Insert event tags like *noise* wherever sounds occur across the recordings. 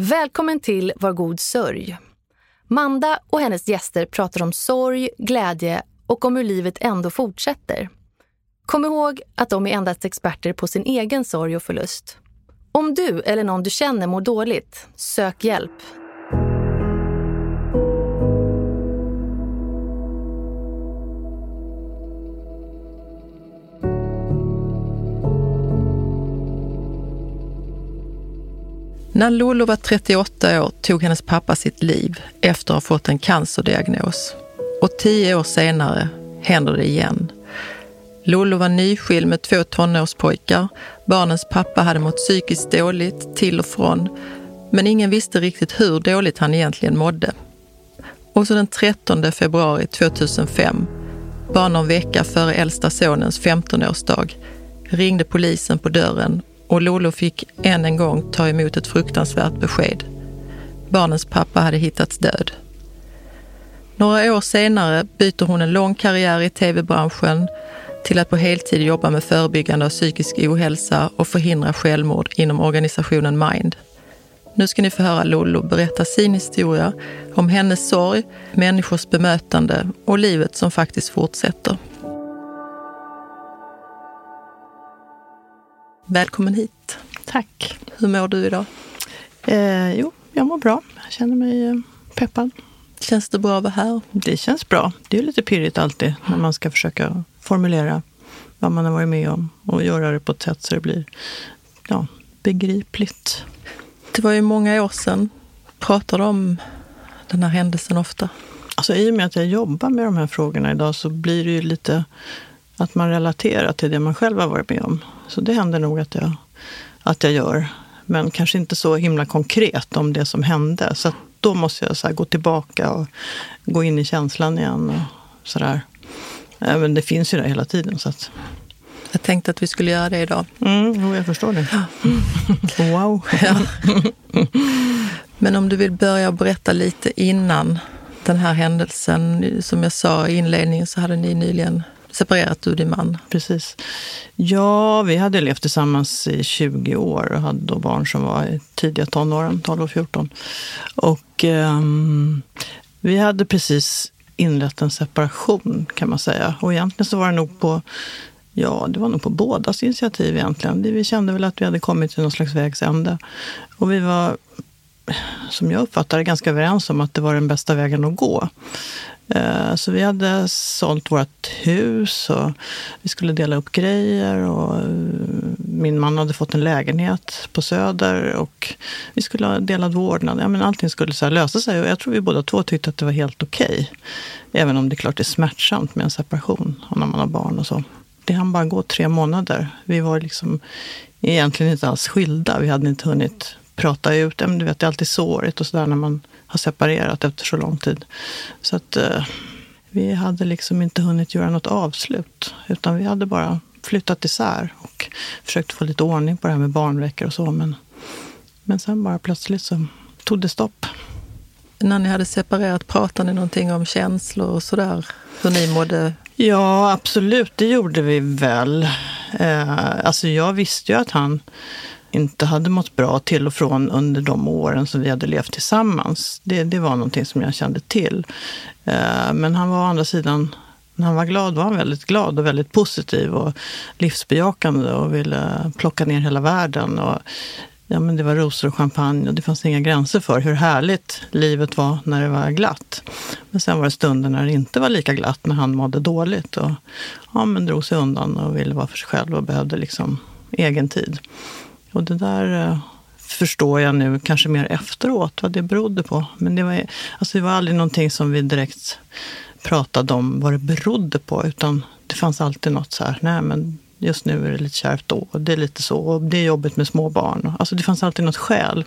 Välkommen till Var god sörj. Manda och hennes gäster pratar om sorg, glädje och om hur livet ändå fortsätter. Kom ihåg att de är endast experter på sin egen sorg och förlust. Om du eller någon du känner mår dåligt, sök hjälp. När Lolo var 38 år tog hennes pappa sitt liv efter att ha fått en cancerdiagnos. Och tio år senare händer det igen. Lolo var nyskild med två tonårspojkar. Barnens pappa hade mått psykiskt dåligt till och från. Men ingen visste riktigt hur dåligt han egentligen mådde. Och så den 13 februari 2005, bara någon vecka före äldsta sonens 15-årsdag, ringde polisen på dörren och Lolo fick än en gång ta emot ett fruktansvärt besked. Barnens pappa hade hittats död. Några år senare byter hon en lång karriär i tv-branschen till att på heltid jobba med förebyggande av psykisk ohälsa och förhindra självmord inom organisationen Mind. Nu ska ni få höra Lollo berätta sin historia om hennes sorg, människors bemötande och livet som faktiskt fortsätter. Välkommen hit. Tack. Hur mår du idag? Eh, jo, jag mår bra. Jag känner mig eh, peppad. Känns det bra att vara här? Det känns bra. Det är lite pirrigt alltid när man ska försöka formulera vad man har varit med om och göra det på ett sätt så det blir ja, begripligt. Det var ju många år sedan. Pratar du om den här händelsen ofta? Alltså, I och med att jag jobbar med de här frågorna idag så blir det ju lite att man relaterar till det man själv har varit med om. Så det händer nog att jag, att jag gör. Men kanske inte så himla konkret om det som hände. Så då måste jag så gå tillbaka och gå in i känslan igen. Och sådär. Men det finns ju där hela tiden. Så att... Jag tänkte att vi skulle göra det idag. Mm, jag förstår det. *gasps* wow! Ja. *laughs* Men om du vill börja berätta lite innan den här händelsen. Som jag sa i inledningen så hade ni nyligen separerat du och din man. Precis. Ja, vi hade levt tillsammans i 20 år och hade då barn som var i tidiga tonåren, 12 och 14. Och um, vi hade precis inlett en separation kan man säga. Och egentligen så var det nog på Ja, det var nog på bådas initiativ egentligen. Vi kände väl att vi hade kommit till någon slags vägs ände. Och vi var, som jag uppfattade ganska överens om att det var den bästa vägen att gå. Eh, så vi hade sålt vårt hus och vi skulle dela upp grejer. Och eh, min man hade fått en lägenhet på Söder och vi skulle ha delad vårdnad. Ja, men allting skulle så lösa sig och jag tror vi båda två tyckte att det var helt okej. Okay. Även om det är klart det är smärtsamt med en separation och när man har barn och så. Det hann bara gå tre månader. Vi var liksom egentligen inte alls skilda. Vi hade inte hunnit prata ut. Men du vet, det är alltid sårigt och sådär när man har separerat efter så lång tid. Så att eh, vi hade liksom inte hunnit göra något avslut. Utan vi hade bara flyttat isär och försökt få lite ordning på det här med barnveckor och så. Men, men sen bara plötsligt så tog det stopp. När ni hade separerat, pratade ni någonting om känslor och sådär? Hur ni mådde? Ja, absolut. Det gjorde vi väl. Eh, alltså jag visste ju att han inte hade mått bra till och från under de åren som vi hade levt tillsammans. Det, det var någonting som jag kände till. Eh, men han var å andra sidan, när han var glad var han väldigt glad och väldigt positiv och livsbejakande och ville plocka ner hela världen. Och, ja, men det var rosor och champagne och det fanns inga gränser för hur härligt livet var när det var glatt. Men sen var det stunder när det inte var lika glatt, när han mådde dåligt och ja, men drog sig undan och ville vara för sig själv och behövde liksom egen tid. Och det där eh, förstår jag nu, kanske mer efteråt, vad det berodde på. Men det var, alltså det var aldrig någonting som vi direkt pratade om vad det berodde på. Utan det fanns alltid något så här, nej men just nu är det lite kärvt då. Och det är lite så. Och det är jobbigt med små barn. Alltså det fanns alltid något skäl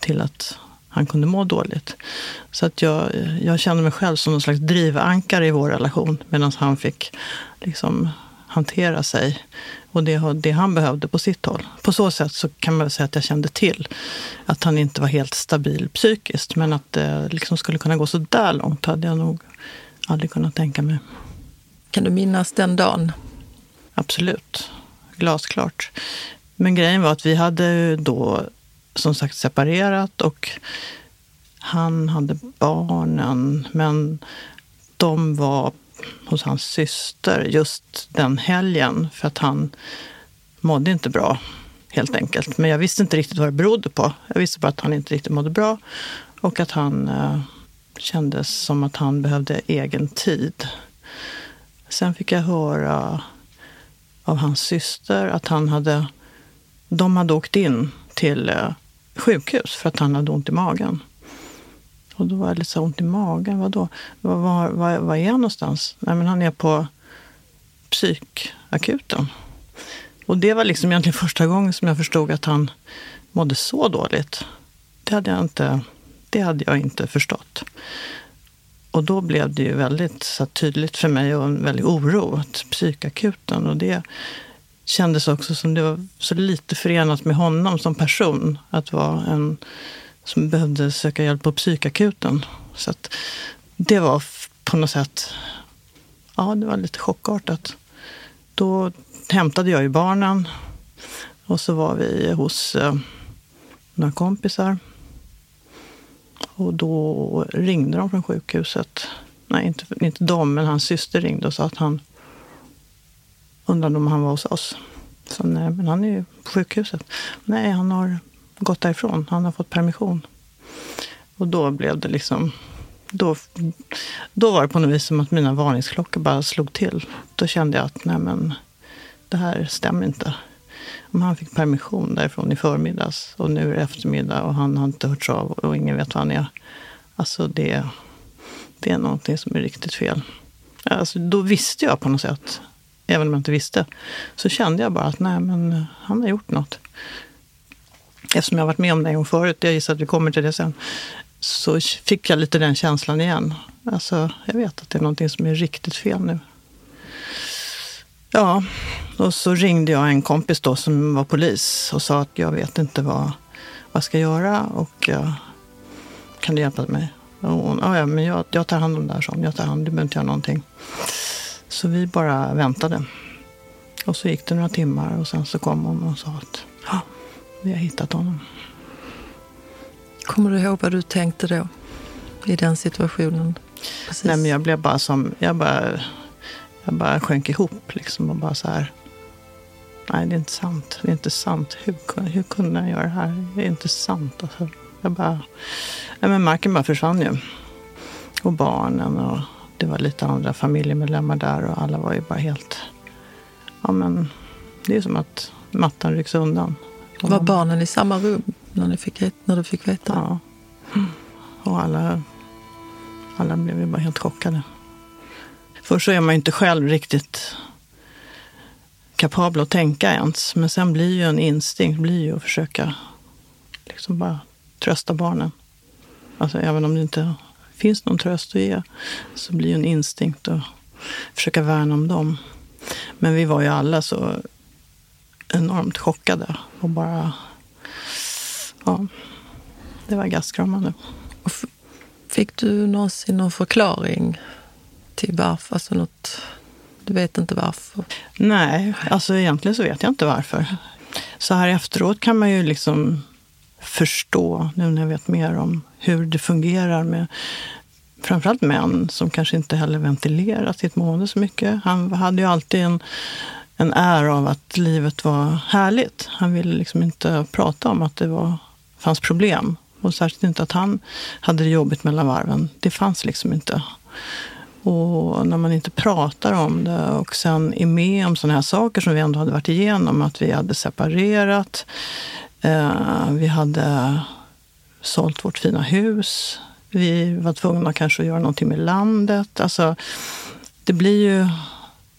till att han kunde må dåligt. Så att jag, jag kände mig själv som någon slags drivankare i vår relation. Medan han fick liksom hantera sig och det, det han behövde på sitt håll. På så sätt så kan man säga att jag kände till att han inte var helt stabil psykiskt. Men att det liksom skulle kunna gå så där långt hade jag nog aldrig kunnat tänka mig. Kan du minnas den dagen? Absolut. Glasklart. Men grejen var att vi hade då som sagt separerat och han hade barnen, men de var hos hans syster just den helgen för att han mådde inte bra, helt enkelt. Men jag visste inte riktigt vad det berodde på. Jag visste bara att han inte riktigt mådde bra och att han eh, kändes som att han behövde egen tid. Sen fick jag höra av hans syster att han hade, de hade åkt in till eh, sjukhus för att han hade ont i magen. Och då var jag lite så ont i magen. Vadå? Var, var, var, var är han någonstans? Nej, men han är på psykakuten. Och det var liksom egentligen första gången som jag förstod att han mådde så dåligt. Det hade jag inte, det hade jag inte förstått. Och då blev det ju väldigt så tydligt för mig och en väldig oro. Att psykakuten. Och det kändes också som det var så lite förenat med honom som person. Att vara en som behövde söka hjälp på psykakuten. Så att det var på något sätt, ja det var lite chockartat. Då hämtade jag ju barnen och så var vi hos eh, några kompisar. Och då ringde de från sjukhuset. Nej, inte, inte de, men hans syster ringde och sa att han undrade om han var hos oss. Så nej, men han är ju på sjukhuset. Nej, han har gått därifrån. Han har fått permission. Och då blev det liksom... Då, då var det på något vis som att mina varningsklockor bara slog till. Då kände jag att nej men, det här stämmer inte. Om han fick permission därifrån i förmiddags och nu är det eftermiddag och han har inte hörts av och ingen vet var han är. Alltså det, det är någonting som är riktigt fel. Alltså, då visste jag på något sätt, även om jag inte visste, så kände jag bara att nej men han har gjort något eftersom jag varit med om det en gång förut, jag gissar att vi kommer till det sen, så fick jag lite den känslan igen. Alltså, jag vet att det är någonting som är riktigt fel nu. Ja, och så ringde jag en kompis då som var polis och sa att jag vet inte vad, vad jag ska göra och jag... kan du hjälpa mig? Och hon, ja, men jag, jag tar hand om det här, så jag tar hand, du behöver inte göra någonting. Så vi bara väntade. Och så gick det några timmar och sen så kom hon och sa att vi har hittat honom. Kommer du ihåg vad du tänkte då? I den situationen? Precis. Nej, men jag blev bara som... Jag bara, jag bara sjönk ihop liksom och bara så här... Nej, det är inte sant. Det är inte sant. Hur, hur kunde jag göra det här? Det är inte sant. Alltså, jag bara... Nej, men marken bara försvann ju. Och barnen och det var lite andra familjemedlemmar där och alla var ju bara helt... Ja, men det är som att mattan rycks undan. Var barnen i samma rum när, ni fick, när du fick veta? Ja. Och alla, alla blev ju bara helt chockade. Först så är man ju inte själv riktigt kapabel att tänka ens. Men sen blir ju en instinkt blir ju att försöka liksom bara trösta barnen. Alltså även om det inte finns någon tröst att ge så blir ju en instinkt att försöka värna om dem. Men vi var ju alla så enormt chockade och bara... Ja, det var gastkramande. Fick du någonsin någon förklaring till varför? Alltså något, du vet inte varför? Nej, alltså egentligen så vet jag inte varför. Så här efteråt kan man ju liksom förstå, nu när jag vet mer om hur det fungerar med framförallt män som kanske inte heller ventilerar sitt mående så mycket. Han hade ju alltid en en ära av att livet var härligt. Han ville liksom inte prata om att det var, fanns problem. Och särskilt inte att han hade det jobbigt mellan varven. Det fanns liksom inte. Och när man inte pratar om det och sen är med om sådana här saker som vi ändå hade varit igenom. Att vi hade separerat. Eh, vi hade sålt vårt fina hus. Vi var tvungna kanske att göra någonting med landet. Alltså, det blir ju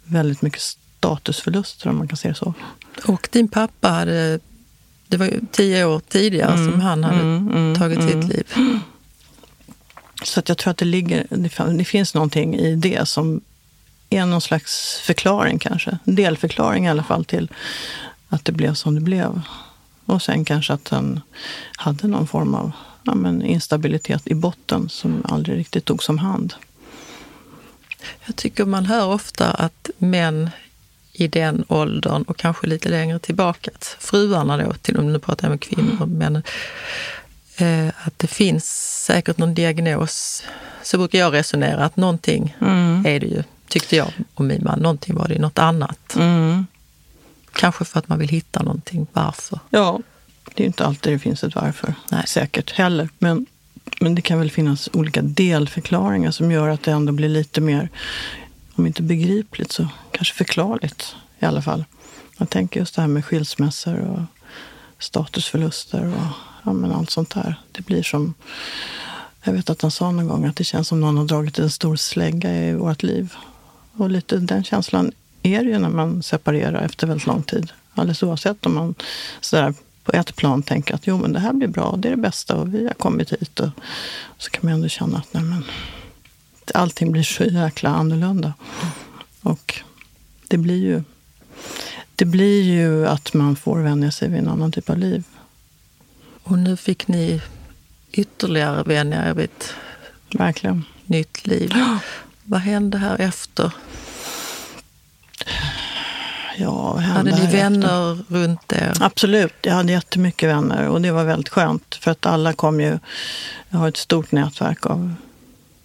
väldigt mycket statusförluster om man kan säga det så. Och din pappa hade, det var ju tio år tidigare mm, som han hade mm, mm tagit sitt mm. liv. Så att jag tror att det, ligger, det finns någonting i det som är någon slags förklaring kanske. En delförklaring i alla fall till att det blev som det blev. Och sen kanske att han hade någon form av ja, men instabilitet i botten som aldrig riktigt togs om hand. Jag tycker man hör ofta att män i den åldern och kanske lite längre tillbaka, att fruarna då, till nu pratar jag med kvinnor, men eh, att det finns säkert någon diagnos. Så brukar jag resonera att någonting Mm. är det ju, tyckte jag och min man. Någonting var det ju, något annat. Mm. Kanske för att man vill hitta någonting. Varför? Ja, det är inte alltid det finns ett varför. Nej. Säkert heller. Men, men det kan väl finnas olika delförklaringar som gör att det ändå blir lite mer, om inte begripligt så kanske förklarligt i alla fall. Jag tänker just det här med skilsmässor och statusförluster och ja, men allt sånt där. Det blir som, jag vet att han sa någon gång att det känns som någon har dragit en stor slägga i vårt liv. Och lite den känslan är det ju när man separerar efter väldigt lång tid. Alldeles oavsett om man sådär på ett plan tänker att jo, men det här blir bra, det är det bästa och vi har kommit hit. Och så kan man ändå känna att nej, men, allting blir så jäkla annorlunda. Och det blir ju det blir ju att man får vänja sig vid en annan typ av liv. Och nu fick ni ytterligare vänja er vid ett Verkligen. nytt liv. Vad hände här efter? Ja, Hade ni här efter? vänner runt er? Absolut, jag hade jättemycket vänner och det var väldigt skönt. För att alla kom ju... Jag har ett stort nätverk av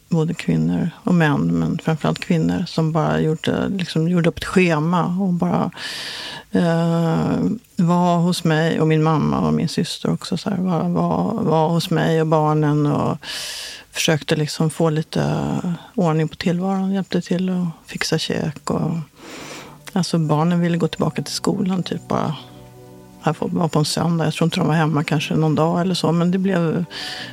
både kvinnor och män, men framförallt kvinnor som bara gjorde, liksom, gjorde upp ett schema och bara eh, var hos mig och min mamma och min syster också. Så här, var, var, var hos mig och barnen och försökte liksom få lite ordning på tillvaron. Hjälpte till att fixa käk. Och, alltså barnen ville gå tillbaka till skolan typ bara här var på en söndag. Jag tror inte de var hemma kanske någon dag eller så. Men det blev,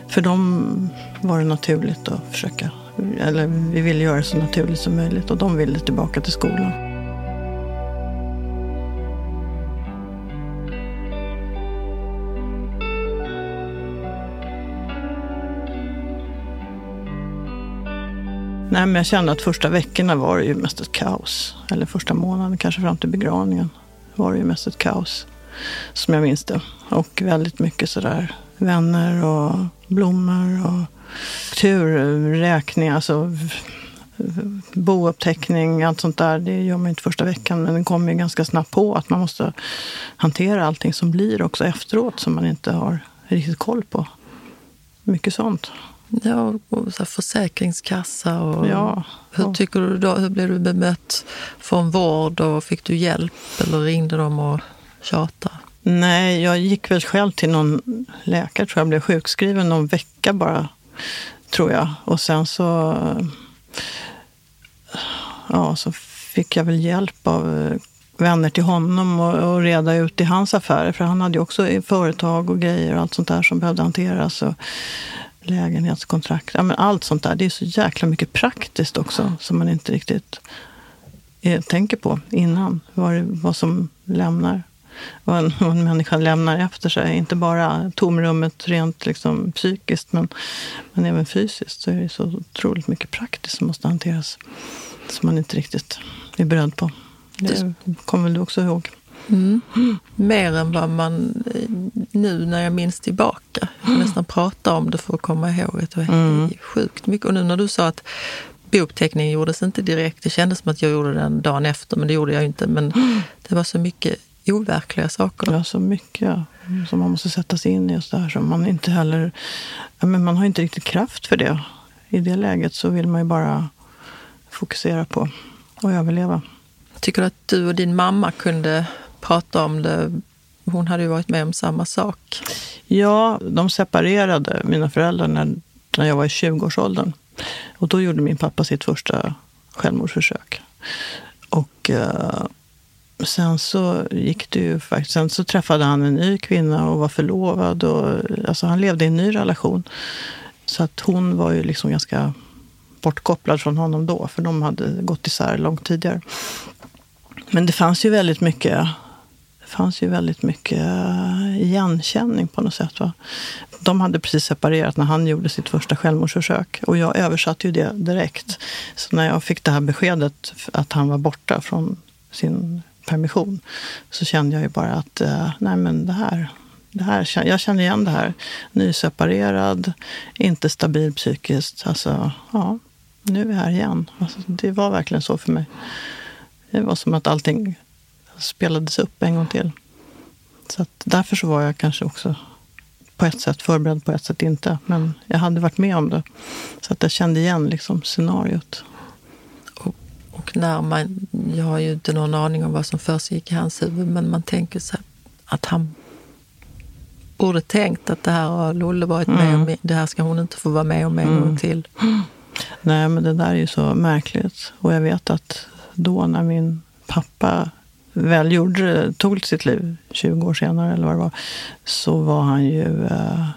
för dem var det naturligt att försöka. Eller vi ville göra det så naturligt som möjligt och de ville tillbaka till skolan. Nej, men jag kände att första veckorna var det ju mest ett kaos. Eller första månaden, kanske fram till begravningen, var det ju mest ett kaos. Som jag minns det. Och väldigt mycket sådär vänner och blommor och turräkning, alltså bouppteckning, allt sånt där. Det gör man inte första veckan, men det kommer ju ganska snabbt på att man måste hantera allting som blir också efteråt som man inte har riktigt koll på. Mycket sånt. Ja, och så försäkringskassa och... Ja. Hur tycker du då? Hur blev du bemött från vård och fick du hjälp eller ringde de och Tjata? Nej, jag gick väl själv till någon läkare, tror jag, blev sjukskriven någon vecka bara, tror jag. Och sen så, ja, så fick jag väl hjälp av eh, vänner till honom och, och reda ut i hans affärer. För han hade ju också företag och grejer och allt sånt där som behövde hanteras. Och lägenhetskontrakt, ja, men allt sånt där. Det är så jäkla mycket praktiskt också som man inte riktigt eh, tänker på innan. Vad, det, vad som lämnar vad en, vad en människa lämnar efter sig. Inte bara tomrummet rent liksom psykiskt, men, men även fysiskt. Så är det så otroligt mycket praktiskt som måste hanteras. Som man inte riktigt är beredd på. Det kommer väl du också ihåg? Mm. Mer än vad man eh, nu när jag minns tillbaka. Jag får nästan prata om det för att komma ihåg att det var Mm. sjukt mycket. Och nu när du sa att bouppteckningen gjordes inte direkt. Det kändes som att jag gjorde den dagen efter, men det gjorde jag inte. Men det var så mycket overkliga saker. Ja, så mycket som man måste sätta sig in i. Just det här, som man inte heller... Men man har inte riktigt kraft för det. I det läget så vill man ju bara fokusera på att överleva. Tycker du att du och din mamma kunde prata om det? Hon hade ju varit med om samma sak. Ja, de separerade, mina föräldrar, när, när jag var i 20-årsåldern. Och då gjorde min pappa sitt första självmordsförsök. Och eh, sen så gick det ju faktiskt... Sen så träffade han en ny kvinna och var förlovad. Och, alltså han levde i en ny relation. Så att hon var ju liksom ganska bortkopplad från honom då. För de hade gått isär långt tidigare. Men det fanns ju väldigt mycket det fanns ju väldigt mycket igenkänning på något sätt. Va? De hade precis separerat när han gjorde sitt första självmordsförsök. Och jag översatte ju det direkt. Så när jag fick det här beskedet att han var borta från sin permission så kände jag ju bara att eh, nej men det här, det här, jag känner igen det här. Nyseparerad, inte stabil psykiskt. Alltså, ja, nu är vi här igen. Alltså, det var verkligen så för mig. Det var som att allting spelades upp en gång till. Så att därför så var jag kanske också på ett sätt förberedd, på ett sätt inte. Men jag hade varit med om det. Så att jag kände igen liksom scenariot. Och, när man, jag har ju inte någon aning om vad som försiggick i hans huvud, men man tänker så att han borde tänkt att det här har Lolle varit med mm. om. Det här ska hon inte få vara med om en mm. gång till. *gasps* Nej, men det där är ju så märkligt. Och jag vet att då när min pappa väl gjorde, tog sitt liv 20 år senare, eller vad det var, så var han ju... Eh,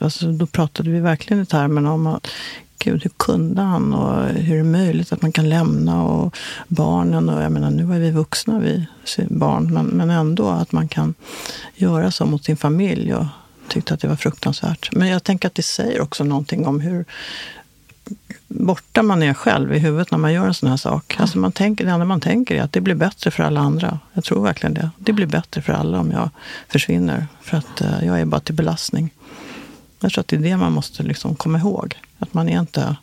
alltså, då pratade vi verkligen i termerna om att Gud, hur kunde han? Och hur är det möjligt att man kan lämna? Och barnen, och jag menar, nu är vi vuxna, vi barn, men, men ändå att man kan göra så mot sin familj. Och tyckte att det var fruktansvärt. Men jag tänker att det säger också någonting om hur borta man är själv i huvudet när man gör en sån här sak. Alltså man tänker, det enda man tänker är att det blir bättre för alla andra. Jag tror verkligen det. Det blir bättre för alla om jag försvinner. För att uh, jag är bara till belastning. Jag tror att det är det man måste liksom komma ihåg. Att man är inte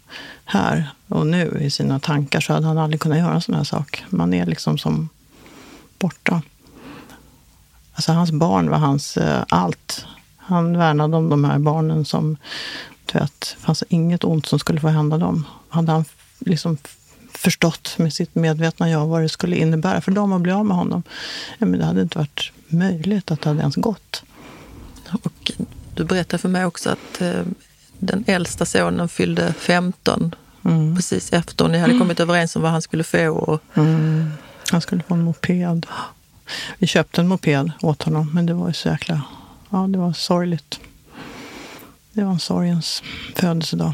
här och nu i sina tankar så hade han aldrig kunnat göra en sån här sak. Man är liksom som borta. Alltså hans barn var hans eh, allt. Han värnade om de här barnen som det fanns inget ont som skulle få hända dem. Hade han liksom förstått med sitt medvetna jag vad det skulle innebära för dem att bli av med honom. Ja, men det hade inte varit möjligt att det hade ens gått. Och du berättade för mig också att eh, den äldsta sonen fyllde 15 mm. precis efter ni hade mm. kommit överens om vad han skulle få. Och... Mm. Han skulle få en moped. Vi köpte en moped åt honom, men det var ju så jäkla... Ja, det var sorgligt. Det var en sorgens födelsedag.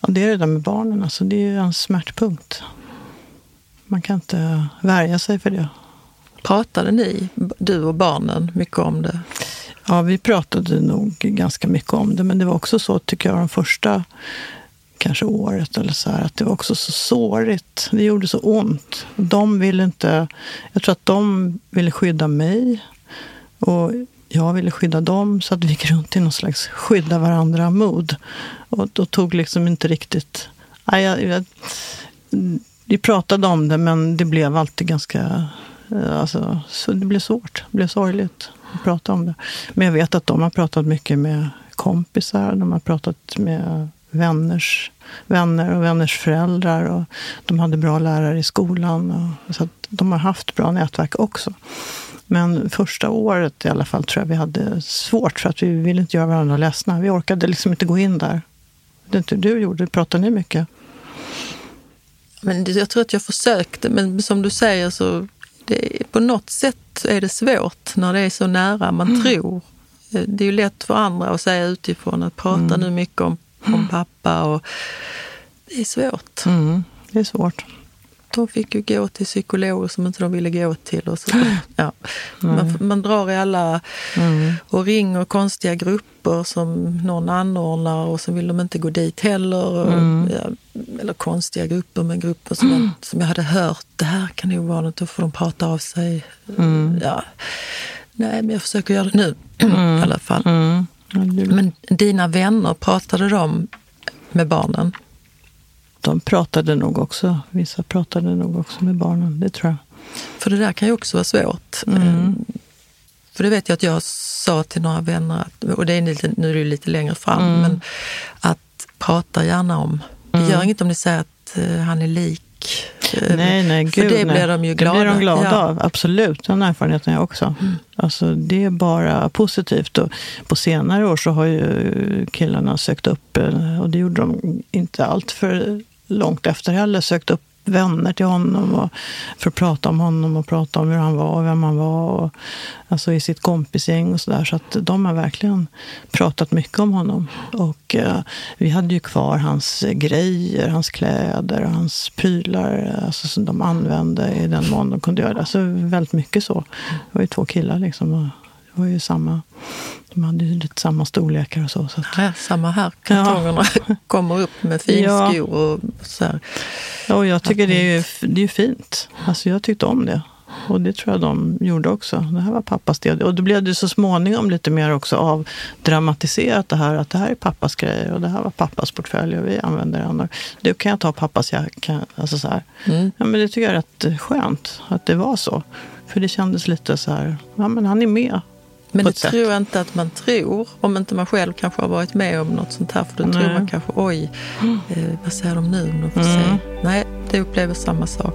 Och det är det där med barnen, alltså, det är en smärtpunkt. Man kan inte värja sig för det. Pratade ni, du och barnen, mycket om det? Ja, vi pratade nog ganska mycket om det. Men det var också så, tycker jag, de första kanske året eller så här, att det var också så sårigt. Det gjorde så ont. De ville inte... Jag tror att de ville skydda mig. Och jag ville skydda dem, så att vi gick runt i någon slags skydda varandra-mod. Och då tog liksom inte riktigt... Nej, jag, jag, vi pratade om det, men det blev alltid ganska... Eh, alltså, så det blev svårt, det blev sorgligt prata om det. Men jag vet att de har pratat mycket med kompisar, de har pratat med vänners vänner och vänners föräldrar. Och de hade bra lärare i skolan. Och, så de har haft bra nätverk också. Men första året i alla fall tror jag vi hade svårt för att vi ville inte göra varandra ledsna. Vi orkade liksom inte gå in där. Det inte du gjorde. Pratade ni mycket? Men jag tror att jag försökte, men som du säger så det, på något sätt är det svårt när det är så nära man mm. tror. Det är ju lätt för andra att säga utifrån att prata mm. nu mycket om, om pappa och det är svårt. Mm. Det är svårt de fick ju gå till psykologer som inte de ville gå till. Och så. *gasps* Ja. Man, man drar i alla mm. och ringer konstiga grupper som någon anordnar och så vill de inte gå dit heller. Mm. Ja, eller konstiga grupper, men grupper som, jag, som jag hade hört. Det här kan nog vara något, då får de prata av sig. Mm. Ja. Nej, men jag försöker göra det nu *clears throat* i alla fall. Mm. Men dina vänner, pratade de med barnen? De pratade nog också. Vissa pratade nog också med barnen, det tror jag. För det där kan ju också vara svårt. Mm. Ehm, för det vet jag att jag sa till några vänner, och det är lite, nu är det lite längre fram, mm. men att prata gärna om. Det gör mm. inget om ni säger att uh, han är lik. Uh, nej, nej, gud, För det nej. blir de ju glada, det blir de glada ja. av. Absolut, den erfarenheten jag också. Mm. Alltså, det är bara positivt. Och på senare år så har ju killarna sökt upp, eh, och det gjorde de inte allt för långt efter heller sökt upp vänner till honom och, för att prata om honom och prata om hur han var och vem han var. Och, alltså i sitt kompisgäng och sådär. Så att de har verkligen pratat mycket om honom. Och eh, vi hade ju kvar hans grejer, hans kläder och hans prylar alltså, som de använde i den mån de kunde göra det. Alltså väldigt mycket så. Det var ju två killar liksom. Och det var ju samma de hade ju lite samma storlekar och så. så att... ja, samma här. Kartongerna ja. *laughs* kommer upp med finskor ja. och så här. Ja, och jag tycker det är ju det är fint. Alltså jag tyckte om det. Och det tror jag de gjorde också. Det här var pappas del. Och då blev det så småningom lite mer också av dramatiserat det här att det här är pappas grejer och det här var pappas portfölj och vi använder den. Du kan jag ta pappas jacka? Alltså så. Mm. Ja, men det tycker jag är rätt skönt att det var så. För det kändes lite så här, ja men han är med. Men det tror jag inte att man tror, om inte man själv kanske har varit med om något sånt här. För då Nej. tror man kanske, oj, eh, vad säger de nu om de får mm. se? Nej, det upplever samma sak.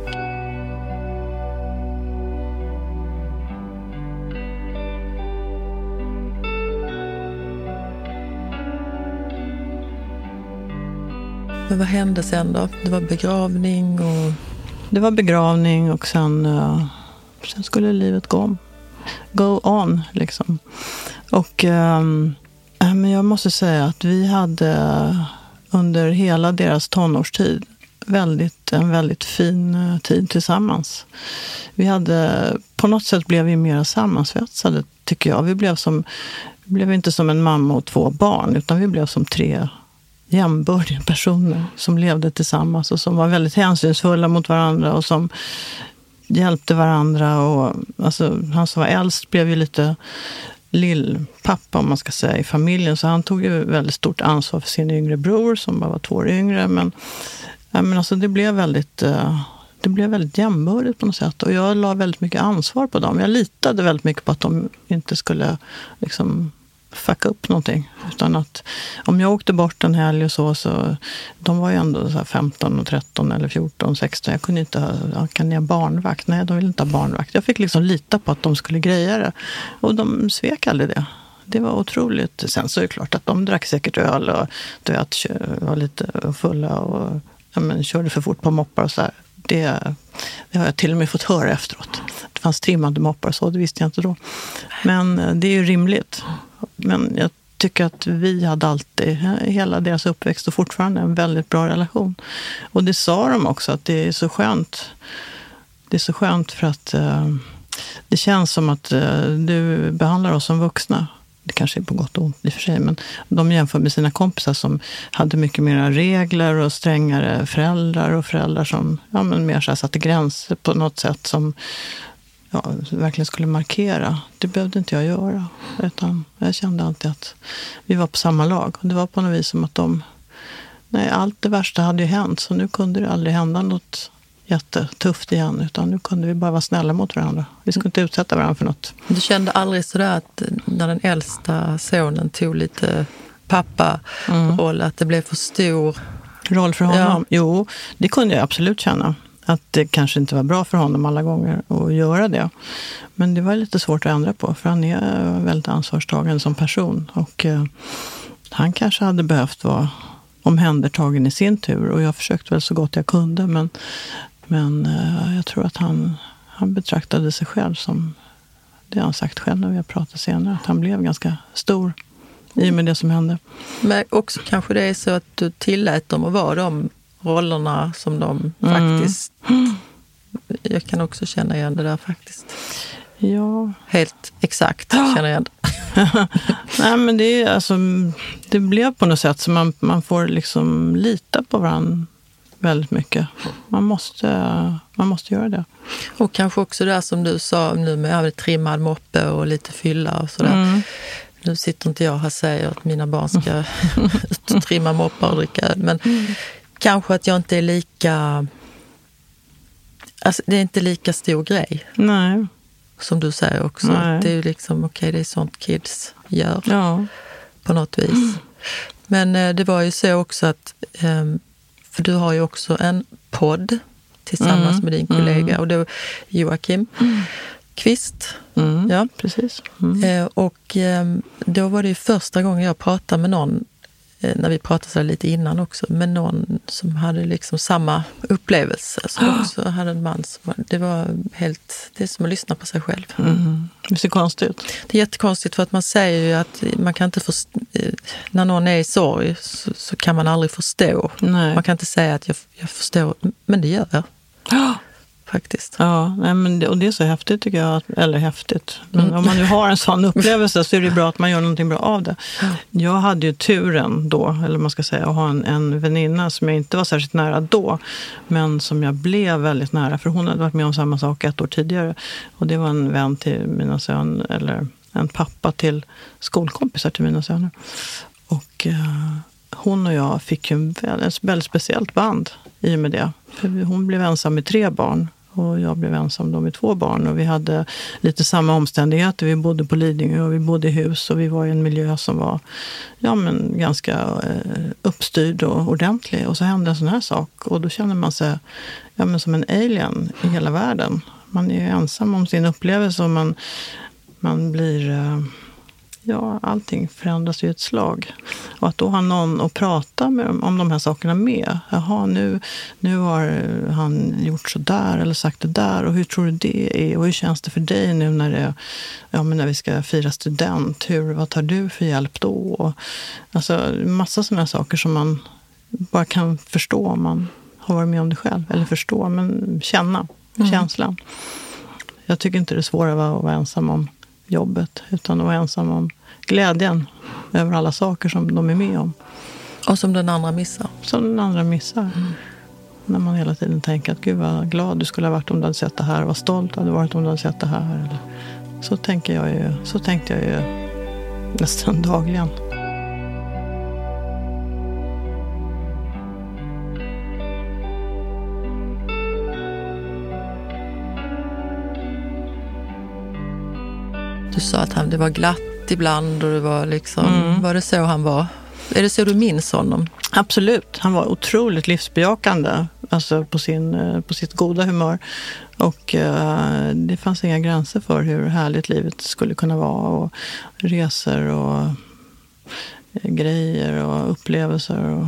Men vad hände sen då? Det var begravning och... Det var begravning och sen, uh, sen skulle livet gå om go on. Liksom. Och um, men jag måste säga att vi hade under hela deras tonårstid väldigt, en väldigt fin eh, tid tillsammans. Vi hade, på något sätt blev vi mer sammansvetsade, tycker jag. Vi blev, som, vi blev inte som en mamma och två barn, utan vi blev som tre jämbördiga personer som levde tillsammans och som var väldigt hänsynsfulla mot varandra och som hjälpte varandra. Och, alltså, han som var äldst blev ju lite lillpappa om man ska säga i familjen. Så han tog ju väldigt stort ansvar för sin yngre bror som bara var två år yngre. Men, ja, men alltså, det blev väldigt uh, det blev väldigt jämbördigt på något sätt. Och jag la väldigt mycket ansvar på dem. Jag litade väldigt mycket på att de inte skulle liksom, fucka upp någonting. Utan att om jag åkte bort en helg och så, så de var ju ändå så 15 och 13 eller 14, 16. Jag kunde inte ha, kan ni ha barnvakt? Nej, de ville inte ha barnvakt. Jag fick liksom lita på att de skulle greja det. Och de svek aldrig det. Det var otroligt. Sen så är det klart att de drack säkert öl och du vet, var lite fulla och ja, men, körde för fort på moppar och så här. Det, det har jag till och med fått höra efteråt. Det fanns trimmade moppar och så, det visste jag inte då. Men eh, det är ju rimligt. Men jag tycker att vi hade alltid, hela deras uppväxt och fortfarande, en väldigt bra relation. Och det sa de också, att det är så skönt. Det är så skönt för att eh, det känns som att eh, du behandlar oss som vuxna. Det kanske är på gott och ont i och för sig, men de jämför med sina kompisar som hade mycket mer regler och strängare föräldrar och föräldrar som ja, men mer så här satte gränser på något sätt som ja, verkligen skulle markera. Det behövde inte jag göra. Utan jag kände alltid att vi var på samma lag. Det var på något vis som att de... Nej, allt det värsta hade ju hänt, så nu kunde det aldrig hända något jättetufft igen. Utan nu kunde vi bara vara snälla mot varandra. Vi skulle inte utsätta varandra för något. Du kände aldrig sådär att när den äldsta sonen tog lite pappa-roll, mm. att det blev för stor roll för honom? Ja. Jo, det kunde jag absolut känna att det kanske inte var bra för honom alla gånger att göra det. Men det var lite svårt att ändra på, för han är väldigt ansvarstagande som person. Och eh, han kanske hade behövt vara omhändertagen i sin tur. Och jag försökte väl så gott jag kunde, men, men eh, jag tror att han, han betraktade sig själv som, det har han sagt själv när vi har pratat senare, att han blev ganska stor i och med det som hände. Men också kanske det är så att du tillät dem att vara de rollerna som de mm. faktiskt... Jag kan också känna igen det där faktiskt. Ja. Helt exakt känner jag det. *laughs* Nej, men det, är, alltså, det blev på något sätt så man, man får liksom lita på varandra väldigt mycket. Man måste, man måste göra det. Och kanske också det som du sa nu med trimmad moppe och lite fylla och sådär. Mm. Nu sitter inte jag här och säger att mina barn ska *laughs* ut och trimma moppar och dricka. Men mm kanske att jag inte är lika... Alltså, det är inte lika stor grej. Nej. Som du säger också. Det är ju liksom, okej, okay, det är sånt kids gör. Ja. På något vis. Mm. Men eh, det var ju så också att, eh, för du har ju också en podd tillsammans mm. med din kollega, mm. och då Joakim mm. Kvist. Mm. Ja, precis. Mm. Eh, och ehm, då var det första gången jag pratade med någon när vi pratade lite innan också, med någon som hade liksom samma upplevelse. Som oh. också hade en man som det var helt, det är som att lyssna på sig själv. Mm. Det ser konstigt ut. Det är jättekonstigt för att man säger ju att man kan inte förstå, eh, när någon är i sorg så, så, kan man aldrig förstå. Nej. Man kan inte säga att jag, jag förstår, men det gör jag. *gasps* *gasps* Oh. Faktiskt. Ja, nej, men och det är så häftigt tycker jag. Eller häftigt, men mm. om man nu har en sån upplevelse så är det bra att man gör någonting bra av det. Jag hade ju turen då, eller man ska säga, att ha en, en väninna som jag inte var särskilt nära då, men som jag blev väldigt nära. För hon hade varit med om samma sak ett år tidigare. Och det var en vän till mina söner, eller en pappa till skolkompisar till mina söner. Och eh, hon och jag fick ju en väldigt, väldigt speciellt band i och med det. För hon blev ensam med tre barn och jag blev ensam då med två barn. Och vi hade lite samma omständigheter. Vi bodde på Lidingö och vi bodde i hus och vi var i en miljö som var ja, men ganska eh, uppstyrd och ordentlig. Och så hände en sån här sak och då känner man sig ja, men som en alien i hela världen. Man är ensam om sin upplevelse och man, man blir eh, ja, allting förändras ju ett slag. Och att då ha någon att prata med om de här sakerna med. Jaha, nu, nu har han gjort så där eller sagt det där. Och hur tror du det är? Och hur känns det för dig nu när, det, ja, men när vi ska fira student? Hur, vad tar du för hjälp då? Alltså massa sådana saker som man bara kan förstå om man har varit med om det själv. Eller förstå, men känna mm. känslan. Jag tycker inte det är svårare att vara ensam om jobbet utan att vara ensam om glädjen över alla saker som de är med om. Och som den andra missar. Som den andra missar. Mm. När man hela tiden tänker att gud vad glad du skulle ha varit om du hade sett det här. Vad stolt du hade varit om du hade sett det här. Eller, så, tänker jag ju, så tänkte jag ju nästan *laughs* dagligen. Det var glatt ibland och det var liksom, mm. var det så han var? Är det så du minns honom? Absolut. Han var otroligt livsbejakande, alltså på, sin, eh, på sitt goda humör. Och uh, det fanns inga gränser för hur härligt livet skulle kunna vara. Och resor och uh, grejer och upplevelser. Och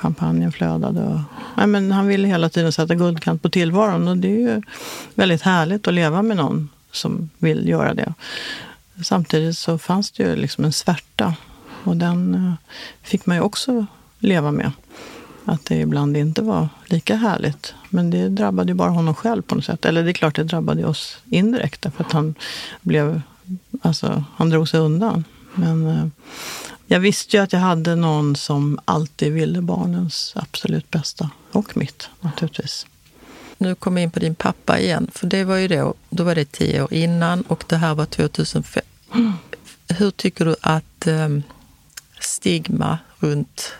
champagnen flödade. Och, nej, men han ville hela tiden sätta guldkant på tillvaron. Och det är ju väldigt härligt att leva med någon som vill göra det. Samtidigt så fanns det ju liksom en svärta och den eh, fick man ju också leva med. Att det ibland inte var lika härligt. Men det drabbade ju bara honom själv på något sätt. Eller det är klart det drabbade oss indirekt för att han blev, alltså han drog sig undan. Men eh, jag visste ju att jag hade någon som alltid ville barnens absolut bästa. Och mitt naturligtvis nu kommer jag in på din pappa igen. För det var ju då, då var det tio år innan och det här var 2005. Mm. Hur tycker du att ehm, stigma runt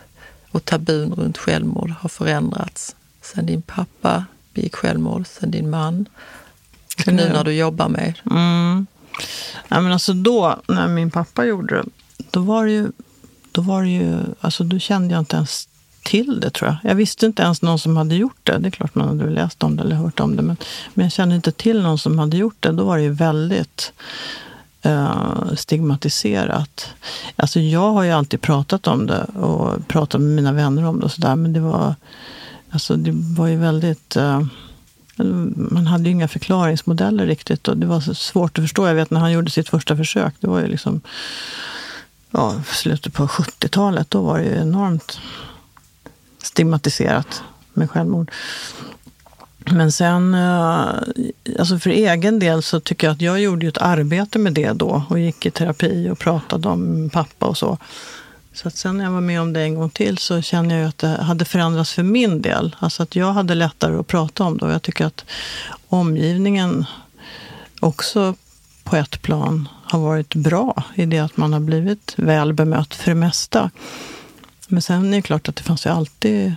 och tabun runt självmord har förändrats sen din pappa begick självmord, sen din man och nu när du jobbar med mm. ja, men alltså Då, när min pappa gjorde det, då var det ju, då var det ju, alltså då kände jag inte ens till det tror jag. Jag visste inte ens någon som hade gjort det. Det är klart man hade läst om det eller hört om det. Men, men jag kände inte till någon som hade gjort det. Då var det ju väldigt Eh, stigmatiserat. Alltså jag har ju alltid pratat om det och pratat med mina vänner om det och sådär. Men det var, alltså det var ju väldigt... Eh, man hade ju inga förklaringsmodeller riktigt och det var så svårt att förstå. Jag vet när han gjorde sitt första försök, det var ju liksom ja, slutet på 70-talet. Då var det ju enormt stigmatiserat med självmord. Men sen, eh, alltså för egen del så tycker jag att jag gjorde ett arbete med det då och gick i terapi och pratade om pappa och så. Så att sen när jag var med om det en gång till så känner jag att det hade förändrats för min del. Alltså att jag hade lättare att prata om det och jag tycker att omgivningen också på ett plan har varit bra i det att man har blivit väl bemött för det mesta. Men sen är det klart att det fanns ju alltid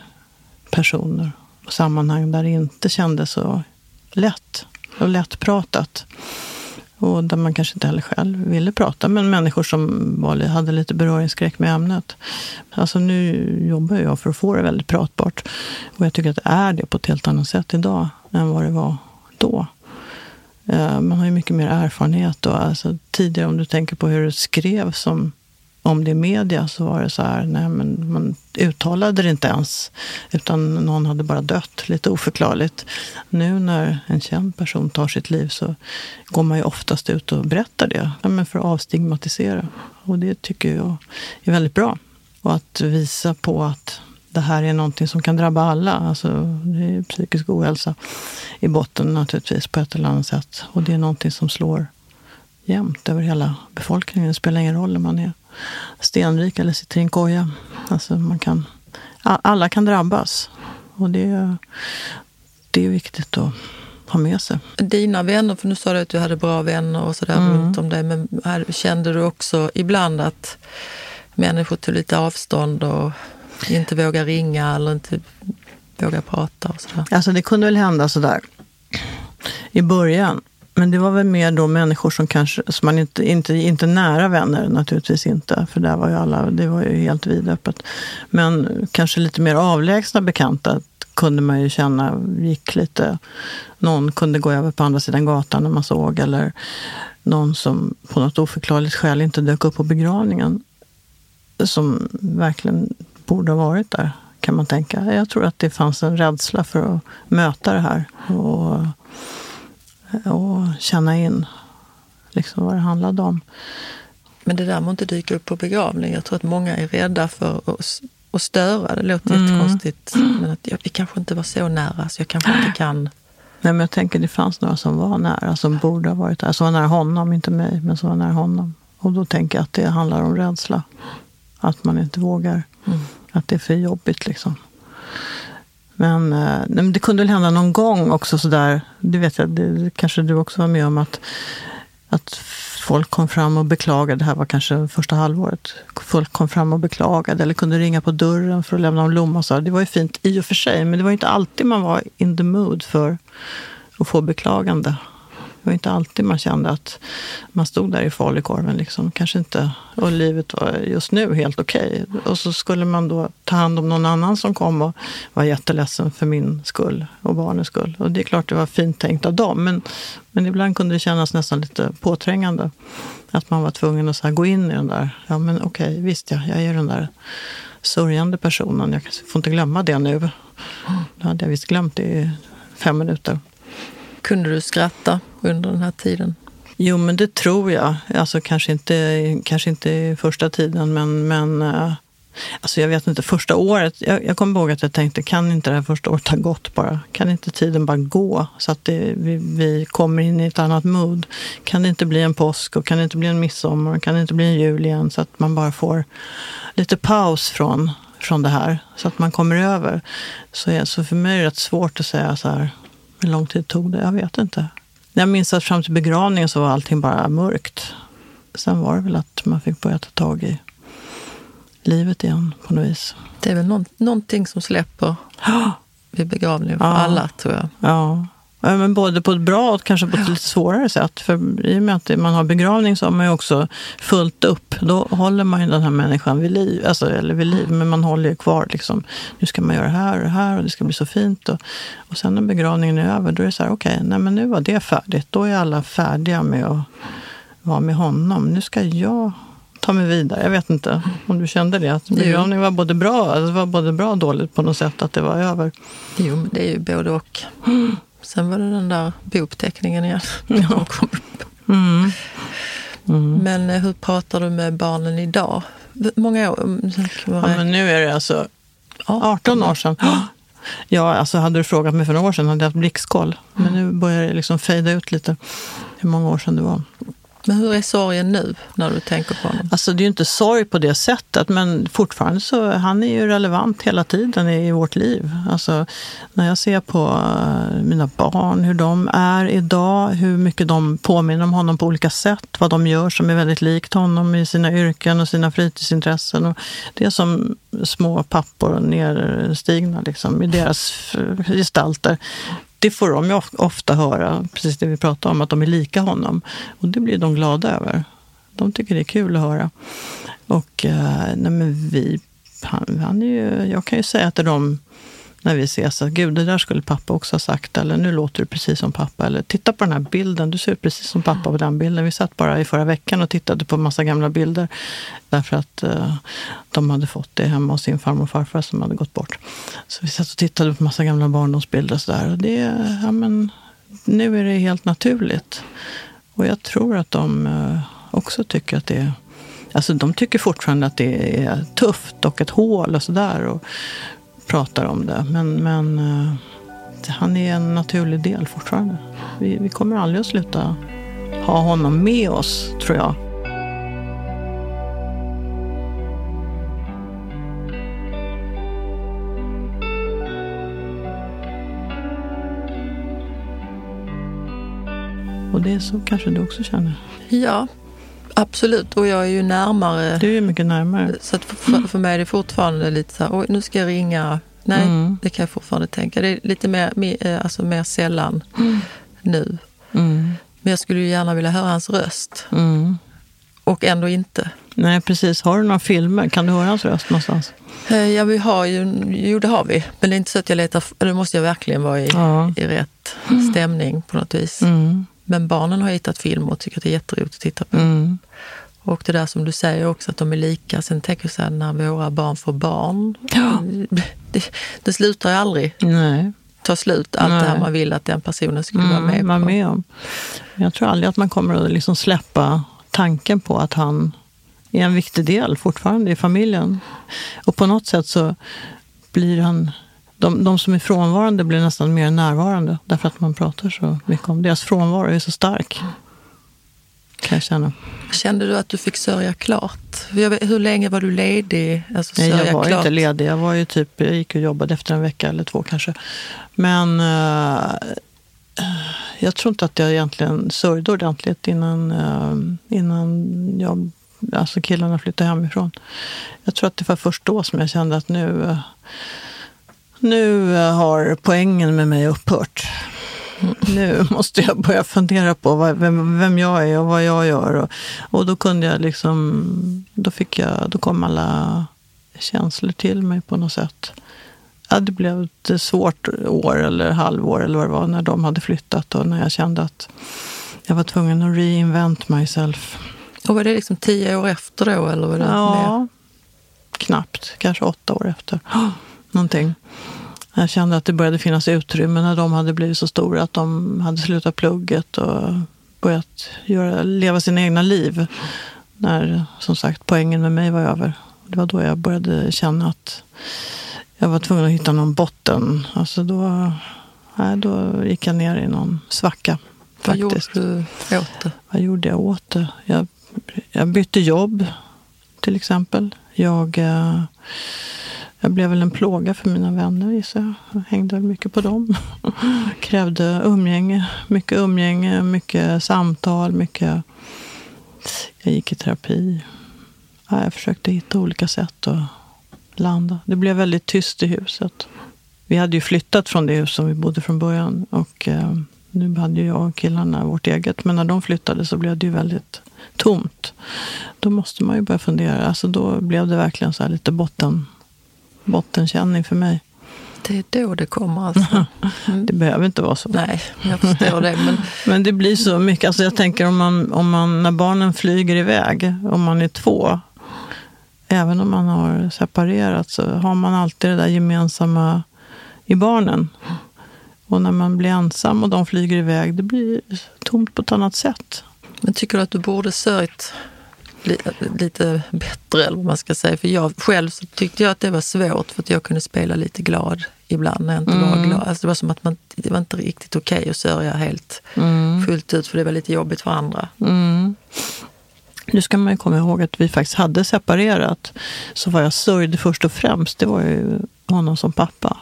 personer sammanhang där det inte kändes så lätt och lättpratat. Och där man kanske inte heller själv ville prata med människor som var, hade lite beröringsskräck med ämnet. Alltså nu jobbar jag för att få det väldigt pratbart. Och jag tycker att det är det på ett helt annat sätt idag än vad det var då. Eh, man har ju mycket mer erfarenhet. Och alltså, tidigare, om du tänker på hur det skrevs som om det i media så var det så här, nej men man uttalade det inte ens. Utan någon hade bara dött, lite oförklarligt. Nu när en känd person tar sitt liv så går man ju oftast ut och berättar det. Ja, men för att avstigmatisera. Och det tycker jag är väldigt bra. Och att visa på att det här är någonting som kan drabba alla. Alltså, det är psykisk ohälsa i botten naturligtvis på ett eller annat sätt. Och det är någonting som slår jämnt över hela befolkningen. Det spelar ingen roll om man är stenrik eller sitter i en koja. Alltså man kan, alla kan drabbas. Och det, det är viktigt att ha med sig. Dina vänner, för nu sa du att du hade bra vänner och sådär mm. runt om dig. Men kände du också ibland att människor tog lite avstånd och inte vågar ringa eller inte vågar prata och sådär? Alltså det kunde väl hända sådär i början. Men det var väl mer då människor som kanske, som man inte, inte, inte nära vänner naturligtvis inte, för där var ju alla, det var ju helt vidöppet. Men kanske lite mer avlägsna bekanta kunde man ju känna gick lite, någon kunde gå över på andra sidan gatan när man såg, eller någon som på något oförklarligt skäl inte dök upp på begravningen. Som verkligen borde ha varit där, kan man tänka. Jag tror att det fanns en rädsla för att möta det här. Och och känna in liksom vad det handlade om. Men det där med att inte dyka upp på begravning, jag tror att många är rädda för att, störa. Det låter mm. jättekonstigt, men att jag, vi kanske inte var så nära så jag kanske inte kan. Nej, men jag tänker det fanns några som var nära, som borde ha varit där. Som var nära honom, inte mig, men som var nära honom. Och då tänker jag att det handlar om rädsla. Att man inte vågar. Mm. Att det är för jobbigt liksom. Men, eh, men det kunde väl hända någon gång också sådär, det vet jag, det kanske du också var med om, att, att folk kom fram och beklagade, det här var kanske första halvåret, folk kom fram och beklagade eller kunde ringa på dörren för att lämna en blomma. Så det var ju fint i och för sig, men det var inte alltid man var in the mood för att få beklagande. Det var inte alltid man kände att man stod där i falukorven. Liksom. Kanske inte, och livet var just nu helt okej. Okay. Och så skulle man då ta hand om någon annan som kom och var jätteledsen för min skull och barnens skull. Och det är klart det var fint tänkt av dem. Men, men ibland kunde det kännas nästan lite påträngande. Att man var tvungen att så gå in i den där, ja men okej, okay, visst ja, jag är den där sörjande personen. Jag får inte glömma det nu. Det hade jag visst glömt i fem minuter. Kunde du skratta under den här tiden? Jo, men det tror jag. Alltså, kanske, inte, kanske inte första tiden, men, men eh, alltså, jag vet inte. Första året, jag, jag kommer ihåg att jag tänkte, kan inte det här första året ha gått bara? Kan inte tiden bara gå så att det, vi, vi kommer in i ett annat mood? Kan det inte bli en påsk och kan det inte bli en midsommar? Kan det inte bli en jul igen? Så att man bara får lite paus från, från det här, så att man kommer över. Så, så för mig är det rätt svårt att säga så här, hur lång tid tog det? Jag vet inte. Jag minns att fram till begravningen så var allting bara mörkt. Sen var det väl att man fick börja ta tag i livet igen på något vis. Det är väl någon, någonting som släpper *gasps* vid begravningen för ja. alla, tror jag. Ja. Men både på ett bra och kanske på ett lite svårare sätt. För i och med att man har begravning så har man ju också fullt upp. Då håller man ju den här människan vid liv. Alltså, eller vid liv, men man håller ju kvar. Liksom. Nu ska man göra det här och det här och det ska bli så fint. Och, och sen när begravningen är över, då är det så här, okej, okay, men nu var det färdigt. Då är alla färdiga med att vara med honom. Nu ska jag ta mig vidare. Jag vet inte om du kände det. Att begravningen var både bra, det var både bra och dåligt på något sätt att det var över. Jo, det är ju både och. Sen var det den där bouppteckningen igen. *laughs* Ja. Mm. Mm. Men eh, hur pratar du med barnen idag? Många år? Mm, ja, men nu är det alltså 18 år sedan. *gasps* Ja, alltså hade du frågat mig för några år sedan hade jag haft blixtkoll. Men nu börjar det liksom fejda ut lite hur många år sedan det var. Men hur är sorgen nu när du tänker på honom? Alltså det är ju inte sorg på det sättet, men fortfarande så han är ju relevant hela tiden i vårt liv. Alltså när jag ser på eh, mina barn, hur de är idag, hur mycket de påminner om honom på olika sätt, vad de gör som är väldigt likt honom i sina yrken och sina fritidsintressen. Och det är som små pappor nerstigna liksom, i deras eh, gestalter det får de ju ofta höra, precis det vi pratade om, att de är lika honom. Och det blir de glada över. De tycker det är kul att höra. Och eh, nej men vi, han, han är ju, jag kan ju säga till dem när vi ses att gud, det där skulle pappa också ha sagt. Eller nu låter du precis som pappa. Eller titta på den här bilden, du ser ut precis som pappa på den bilden. Vi satt bara i förra veckan och tittade på massa gamla bilder. Därför att eh, de hade fått det hemma hos sin farmor och farfar som hade gått bort. Så vi satt och tittade på massa gamla barndomsbilder och sådär. Och det, ja men, nu är det helt naturligt. Och jag tror att de eh, också tycker att det är Alltså de tycker fortfarande att det är tufft och ett hål och sådär pratar om det. Men, men eh, han är en naturlig del fortfarande. Vi, vi kommer aldrig att sluta ha honom med oss, tror jag. Och det är så kanske du också känner? Ja, absolut. Och jag är ju närmare. Du är mycket närmare. Så för, för mig är det fortfarande lite så här, oj, nu ska jag ringa. Nej, Mm. det kan jag fortfarande tänka. Det är lite mer, mer, eh, alltså mer sällan nu. Mm. Men jag skulle ju gärna vilja höra hans röst. Mm. Och ändå inte. Nej, precis. Har du några filmer? Kan du höra hans röst någonstans? Eh, Ja, vi har ju, jo det har vi. Men det är inte så att jag letar, då måste jag verkligen vara i, Ja. i rätt stämning på något vis. Mm. Men barnen har hittat film och tycker att det är jätteroligt att titta på. Mm. Och det där som du säger också, att de är lika. Sen tänker jag så här, när våra barn får barn. Ja. Det, det slutar ju aldrig Nej. ta slut. Allt det här Nej. man vill att den personen skulle vara med Mm, vara på. med om. Jag tror aldrig att man kommer att liksom släppa tanken på att han är en viktig del fortfarande i familjen. Och på något sätt så blir han... De, de som är frånvarande blir nästan mer närvarande därför att man pratar så mycket om deras frånvaro är så stark. Kan jag känna. Kände du att du fick sörja klart? Hur länge var du ledig? Alltså, Nej, jag var klart. inte ledig. Jag var ju typ, jag gick och jobbade efter en vecka eller två kanske. Men eh, jag tror inte att jag egentligen sörjde ordentligt innan, eh, innan jag, alltså killarna flyttade hemifrån. Jag tror att det var först då som jag kände att nu, eh, nu har poängen med mig upphört. Nu måste jag börja fundera på vad, vem, vem jag är och vad jag gör. Och, och då kunde jag liksom, då fick jag, då kom alla känslor till mig på något sätt. Ja, det blev ett svårt år eller halvår eller vad det var när de hade flyttat och när jag kände att jag var tvungen att reinvent myself. Och var det liksom tio år efter då? Eller var det mer? Ja, knappt. Kanske åtta år efter. *gasps* Någonting. Jag kände att det började finnas utrymme när de hade blivit så stora att de hade slutat plugget och börjat göra, leva sina egna liv. När som sagt poängen med mig var över. Det var då jag började känna att jag var tvungen att hitta någon botten. Alltså då, nej, då gick jag ner i någon svacka. Vad gjorde Faktiskt. du åt det? Vad gjorde jag åt det? Jag, jag bytte jobb, till exempel. Jag, eh, jag blev väl en plåga för mina vänner, gissar jag. Jag hängde väl mycket på dem. *laughs* Krävde umgänge, mycket umgänge, mycket samtal, mycket... Jag gick i terapi. Ja, jag försökte hitta olika sätt att landa. Det blev väldigt tyst i huset. Vi hade ju flyttat från det hus som vi bodde från början. Och eh, nu hade ju jag och killarna vårt eget. Men när de flyttade så blev det ju väldigt tomt. Då måste man ju börja fundera. Alltså då blev det verkligen så här lite botten, bottenkänning för mig. Det är då det kommer alltså. *laughs* Det behöver inte vara så. Nej, jag förstår det. Men *laughs* Men det blir så mycket. Alltså jag tänker om man, om man, när barnen flyger iväg, om man är två, även om man har separerat, så har man alltid det där gemensamma i barnen. Och när man blir ensam och de flyger iväg, det blir tomt på ett annat sätt. Men tycker du att du borde sörjt lite bättre, eller vad man ska säga? För jag själv så tyckte jag att det var svårt för att jag kunde spela lite glad ibland när jag inte var glad. Alltså det var som att man, det var inte riktigt okej att sörja helt fullt ut för det var lite jobbigt för andra. Mm. Nu ska man ju komma ihåg att vi faktiskt hade separerat. Så vad jag sörjde först och främst, det var ju honom som pappa.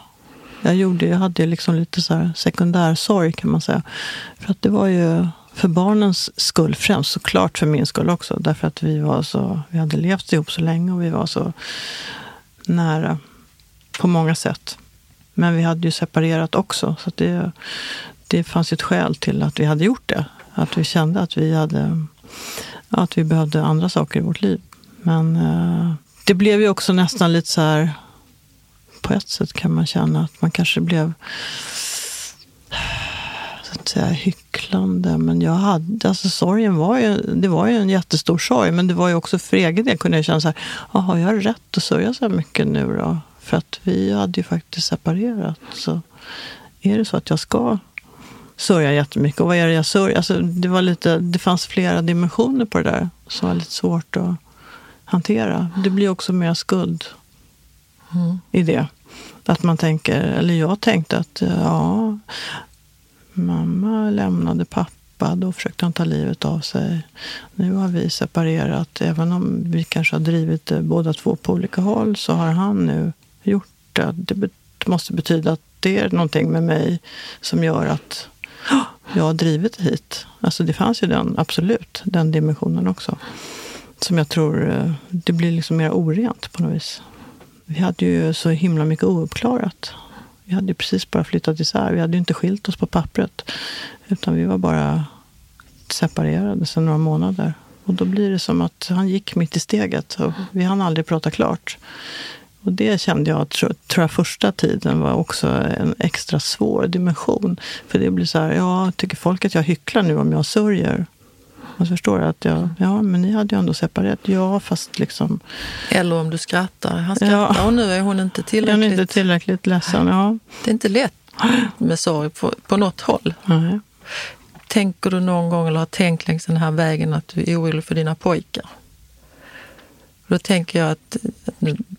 Jag, gjorde, jag hade liksom lite så här sekundärsorg kan man säga. För att det var ju för barnens skull främst, såklart för min skull också. Därför att vi var så, vi hade levt ihop så länge och vi var så nära på många sätt. Men vi hade ju separerat också. Så att det, det fanns ju ett skäl till att vi hade gjort det. Att vi kände att vi hade att vi behövde andra saker i vårt liv. Men eh, det blev ju också nästan lite så här... På ett sätt kan man känna att man kanske blev att säga, hycklande. Men jag hade, alltså sorgen var ju, det var ju en jättestor sorg. Men det var ju också för egen del kunde jag känna så här, jaha, jag har rätt att sörja så här mycket nu då? För att vi hade ju faktiskt separerat. Så är det så att jag ska sörja jättemycket. Och vad är det jag sörjer? Alltså, det, var lite, det fanns flera dimensioner på det där som var lite svårt att hantera. Det blir också mer skuld Mm. i det. Att man tänker, eller jag tänkte att ja, mamma lämnade pappa, då försökte han ta livet av sig. Nu har vi separerat. Även om vi kanske har drivit det båda två på olika håll så har han nu gjort det. Det måste betyda att det är någonting med mig som gör att jag har drivit det hit. Alltså det fanns ju den, absolut, den dimensionen också. Som jag tror, eh, det blir liksom mer orent på något vis. Vi hade ju så himla mycket ouppklarat. Vi hade ju precis bara flyttat isär. Vi hade ju inte skilt oss på pappret. Utan vi var bara separerade sedan några månader. Och då blir det som att han gick mitt i steget. Och vi hann aldrig prata klart. Och det kände jag, tror jag, första tiden var också en extra svår dimension. För det blir så här, ja, tycker folk att jag hycklar nu om jag sörjer? Man förstår att jag, ja, men ni hade ju ändå separerat. Ja, fast liksom... Eller om du skrattar. Han skrattar ja. och nu är hon inte tillräckligt... Hon är inte tillräckligt ledsen, ja. Det är inte lätt med sorg på, på något håll. Nej. Tänker du någon gång, eller har tänkt längs den här vägen, att du är orolig för dina pojkar? Då tänker jag att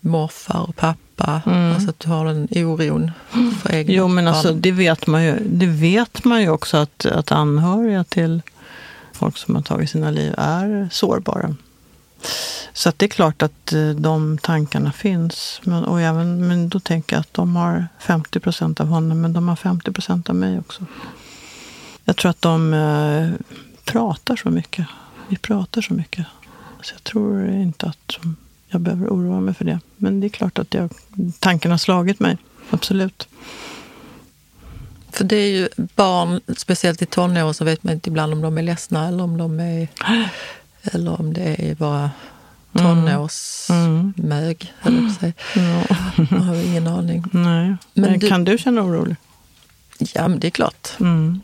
morfar och pappa, mm. alltså att du har den oron för egna Jo, men alltså, det, vet man ju, det vet man ju också att, att anhöriga till folk som har tagit sina liv är sårbara. Så att det är klart att eh, de tankarna finns. Men, och även, men då tänker jag att de har 50 procent av honom, men de har 50 procent av mig också. Jag tror att de eh, pratar så mycket. Vi pratar så mycket. Så jag tror inte att jag behöver oroa mig för det. Men det är klart att jag, tanken har slagit mig. Absolut. För det är ju barn, speciellt i tonåren, så vet man inte ibland om de är ledsna eller om de är... Eller om det är bara tonårsmög, mm. mm. sig. Ja. Jag har ingen aning. Nej. Men du, kan du känna orolig? Ja, men det är klart. Mm.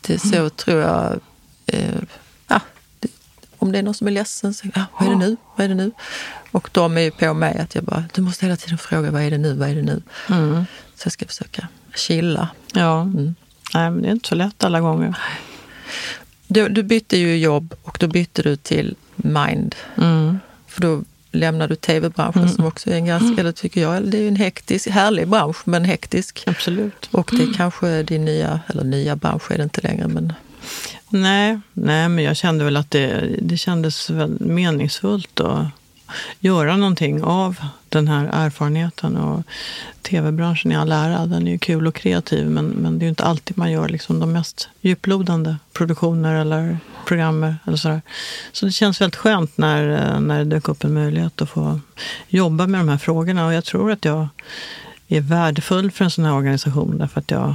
Det är så, tror jag. Eh, ja, det, om det är någon som är ledsen, så ja, vad är det nu? Vad är det nu? Och de är ju på mig att jag bara, du måste hela tiden fråga vad är det nu? Vad är det nu? Mm. Så jag ska försöka chilla. Ja, mm. nej men det är inte så lätt alla gånger. Du, du bytte ju jobb och då bytte du till Mind. Mm. För då lämnade du tv-branschen mm. som också är en ganska, eller tycker jag, det är en hektisk, härlig bransch men hektisk. Absolut. Och det är kanske din nya, eller nya bransch är det inte längre men Nej, nej men jag kände väl att det, det kändes väl meningsfullt att göra någonting av den här erfarenheten. Och tv-branschen i all ära, den är ju kul och kreativ men, men det är ju inte alltid man gör liksom de mest djuplodande produktioner eller program. Eller sådär. Så det känns väldigt skönt när, när det dök upp en möjlighet att få jobba med de här frågorna. Och jag tror att jag är värdefull för en sån här organisation därför att jag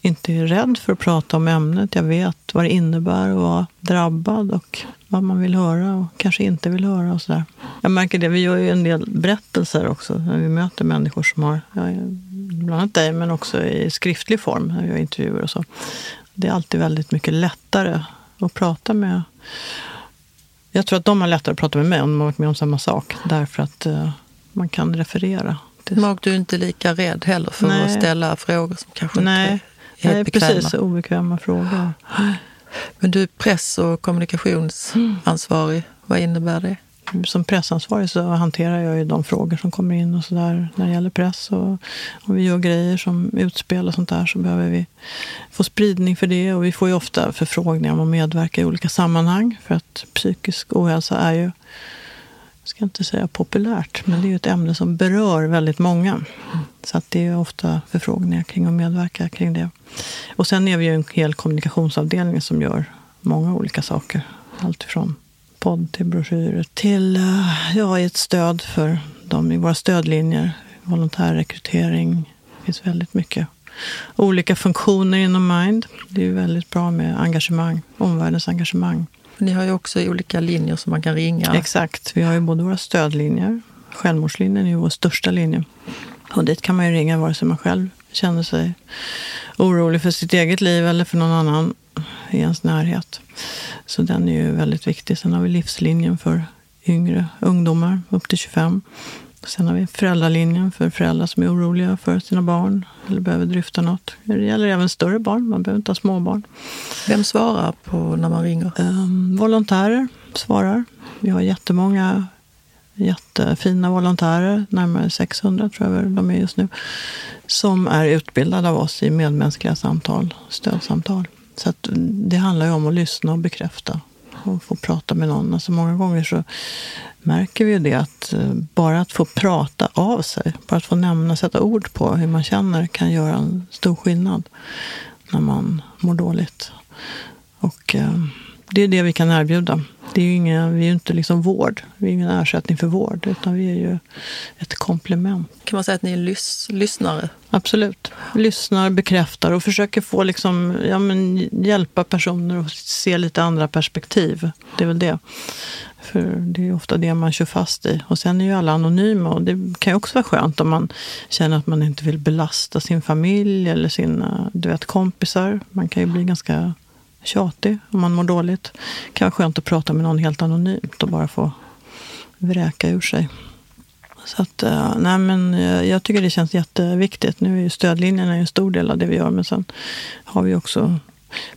inte är rädd för att prata om ämnet. Jag vet vad det innebär att vara drabbad och vad man vill höra och kanske inte vill höra. och så Jag märker det. Vi gör ju en del berättelser också när vi möter människor som har, bland annat dig, men också i skriftlig form när vi gör intervjuer och så. Det är alltid väldigt mycket lättare att prata med. Jag tror att de har lättare att prata med mig om de har varit med om samma sak. Därför att uh, man kan referera. Men du är inte lika rädd heller för Nej. att ställa frågor som kanske Nej. inte Nej, bekväma. precis. Obekväma frågor. Men du är press och kommunikationsansvarig. Vad innebär det? Som pressansvarig så hanterar jag ju de frågor som kommer in och så där när det gäller press. Och om vi gör grejer som utspel och sånt där så behöver vi få spridning för det. Och vi får ju ofta förfrågningar om att medverka i olika sammanhang. För att psykisk ohälsa är ju ska inte säga populärt, men det är ju ett ämne som berör väldigt många. Så att det är ofta förfrågningar kring att medverka kring det. Och sen är vi ju en hel kommunikationsavdelning som gör många olika saker. Allt ifrån podd till broschyrer till eh, ja, ett stöd för dem i våra stödlinjer. Volontärrekrytering. Det finns väldigt mycket olika funktioner inom Mind. Det är ju väldigt bra med engagemang, omvärldens engagemang. Ni har ju också olika linjer som man kan ringa. Exakt. Vi har ju både våra stödlinjer. Självmordslinjen är ju vår största linje. Och dit kan man ju ringa vare sig man själv känner sig orolig för sitt eget liv eller för någon annan i ens närhet. Så den är ju väldigt viktig. Sen har vi livslinjen för yngre ungdomar upp till 25. Sen har vi föräldralinjen för föräldrar som är oroliga för sina barn eller behöver dryfta något. Det gäller även större barn, man behöver inte ha småbarn. Vem svarar på när man ringer? Um, volontärer svarar. Vi har jättemånga jättefina volontärer, närmare 600 tror jag de är just nu, som är utbildade av oss i medmänskliga samtal, stödsamtal. Så det handlar ju om att lyssna och bekräfta och få prata med någon. Alltså många gånger så märker vi ju det att eh, bara att få prata av sig, bara att få nämna, sätta ord på hur man känner kan göra en stor skillnad när man mår dåligt. Och eh, det är det vi kan erbjuda. Det är ju inga, vi är ju inte liksom vård. Vi är ingen ersättning för vård, utan vi är ju ett komplement. Kan man säga att ni är lys lyssnare? Absolut. Lyssnar, bekräftar och försöker få liksom, ja, men, hjälpa personer att se lite andra perspektiv. Det är väl det. För det är ofta det man kör fast i. Och sen är ju alla anonyma och det kan ju också vara skönt om man känner att man inte vill belasta sin familj eller sina du vet, kompisar. Man kan ju bli ganska tjatig om man mår dåligt. Det kan vara skönt att prata med någon helt anonymt och bara få vräka ur sig. Så att, eh, nej men eh, jag tycker det känns jätteviktigt. Nu är ju stödlinjerna en stor del av det vi gör, men sen har vi också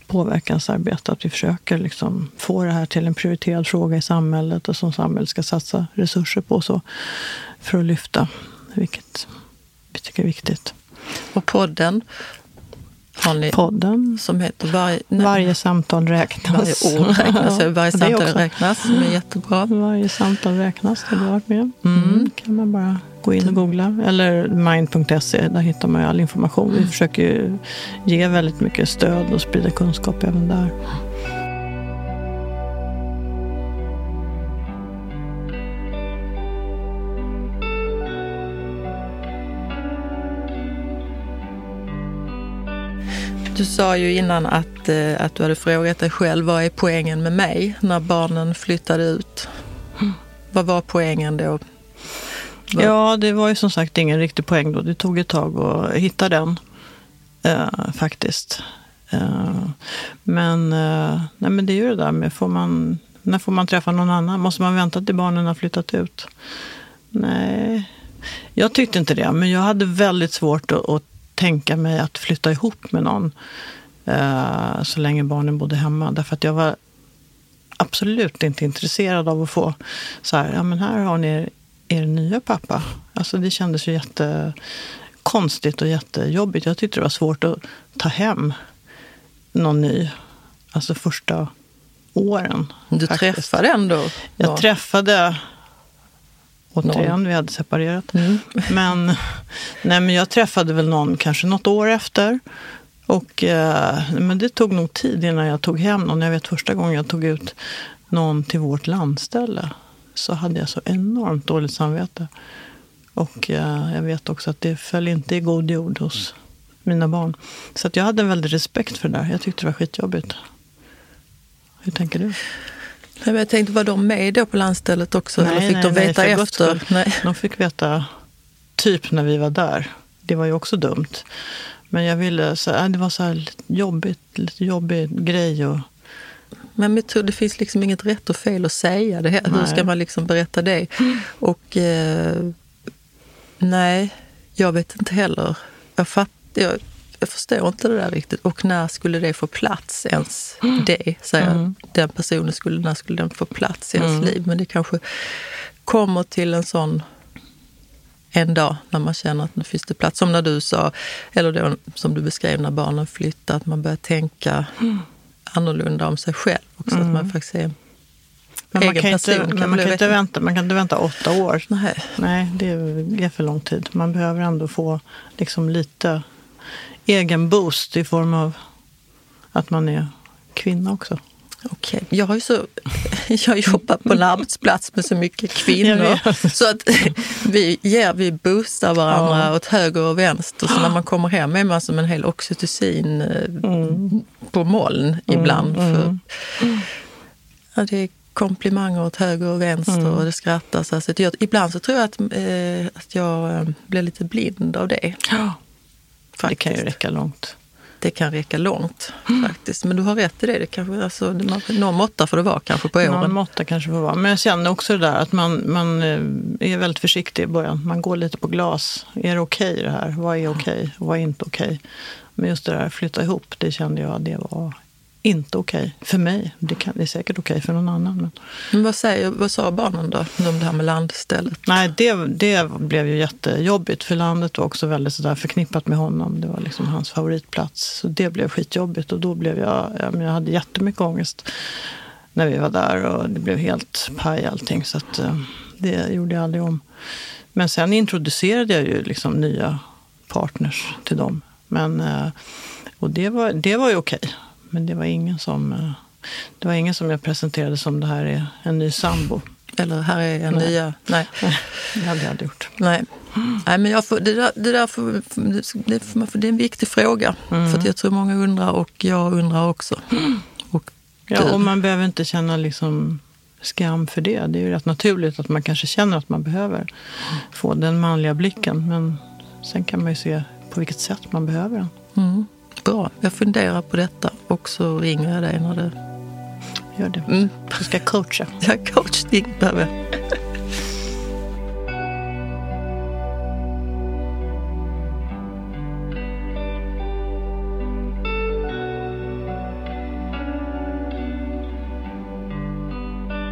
påverkansarbete, att vi försöker liksom få det här till en prioriterad fråga i samhället och som samhället ska satsa resurser på så för att lyfta, vilket vi tycker är viktigt. Och podden ni podden. Som heter Varje, varje samtal räknas. Varje ord räknas. ja, varje *laughs* samtal räknas, som är jättebra. Varje samtal räknas, har du varit med. Mm. kan man bara gå in och googla. Eller mind.se, där hittar man all information. Vi försöker ge väldigt mycket stöd och sprida kunskap även där. Du sa ju innan att, eh, att du hade frågat dig själv vad är poängen med mig när barnen flyttade ut. Vad var poängen då? Vad? Ja, det var ju som sagt ingen riktig poäng då. Det tog ett tag att hitta den eh, faktiskt. Eh, men, eh, nej, men det är ju det där med, får man, när får man träffa någon annan? Måste man vänta till barnen har flyttat ut? Nej, jag tyckte inte det. Men jag hade väldigt svårt att, att tänka mig att flytta ihop med någon eh, så länge barnen bodde hemma. Därför att jag var absolut inte intresserad av att få så här, ja men här har ni er, er nya pappa. Alltså det kändes ju jättekonstigt och jättejobbigt. Jag tyckte det var svårt att ta hem någon ny. Alltså första åren. Du faktiskt. träffade ändå? Jag träffade Återigen, vi hade separerat. Mm. Men, nej, men jag träffade väl någon kanske något år efter. Och, eh, men det tog nog tid innan jag tog hem någon. Jag vet första gången jag tog ut någon till vårt landställe så hade jag så enormt dåligt samvete. Och eh, jag vet också att det föll inte i god jord hos mina barn. Så att jag hade en väldig respekt för det där. Jag tyckte det var skitjobbigt. Hur tänker du? Nej, men jag tänkte, var de med då på landstället också? Nej, eller fick nej, de veta nej, efter? Nej. De fick veta typ när vi var där. Det var ju också dumt. Men jag ville, så, äh, det var så här jobbigt, lite jobbig grej. Och... Men jag tror det finns liksom inget rätt och fel att säga det. Hur ska man liksom berätta det? Och eh, nej, jag vet inte heller. Jag, fatt, jag jag förstår inte det där riktigt. Och när skulle det få plats ens? Mm. Det, säger mm. Den personen, skulle, när skulle den få plats i ens mm. liv? Men det kanske kommer till en sån en dag när man känner att nu finns det plats. Som när du sa, eller då, som du beskrev när barnen flyttar, att man börjar tänka mm. annorlunda om sig själv också. Att man mm. faktiskt är men man kan, inte, kan man, kan inte vänta, man kan inte vänta åtta år. Nej. Nej, det är för lång tid. Man behöver ändå få liksom lite egen boost i form av att man är kvinna också. Okej. Jag har ju så, *laughs* jag jobbat på en arbetsplats med så mycket *laughs* kvinnor. Så att *laughs* vi, ger, vi boostar varandra ja. åt höger och vänster. Så när man kommer hem är man som en hel oxytocin eh, mm. på moln ibland. Mm. För, mm. ja, det är komplimanger åt höger och vänster mm. och det skrattas. Alltså, ibland så tror jag att, eh, att jag eh, blir lite blind av det. Ja. Faktiskt. Det kan ju räcka långt. Det kan räcka långt mm. faktiskt. Men du har rätt i det. det kanske, alltså, någon måtta får det vara kanske på åren. Någon måtta kanske får vara. Men jag känner också det där att man, man eh, är väldigt försiktig i början. Man går lite på glas. Är det okej okay det här? Vad är okej? Okay? Vad är inte okej? Okay? Men just det där flytta ihop, det kände jag det var inte okej för mig. Det, kan, det är säkert okej för någon annan. Men... Men vad, säger, vad sa barnen då om det här med landstället? Nej, det, det blev ju jättejobbigt för landet var också väldigt sådär förknippat med honom. Det var liksom hans favoritplats. Så det blev skitjobbigt och då blev jag, jag, jag hade jättemycket ångest när vi var där och det blev helt paj allting. Så att, eh, det gjorde jag aldrig om. Men sen introducerade jag ju liksom nya partners till dem. Men, eh, och det var, det var ju okej. Men det var ingen som eh, det var ingen som jag presenterade som det här är en ny sambo. Eller här är en Nej. nya... Nej. *laughs* Det hade jag aldrig gjort. Nej. Nej, men jag får, det, där, det, där får, det, får, det är en viktig fråga. För att jag tror många undrar och jag undrar också. Och Ja, och man behöver inte känna liksom skam för det. Det är ju rätt naturligt att man kanske känner att man behöver få den manliga blicken. Men sen kan man ju se på vilket sätt man behöver den. Bra, jag funderar på detta och så ringer jag dig när det... Gör det. Mm. Du ska coacha. *laughs* Jag coachning behöver jag.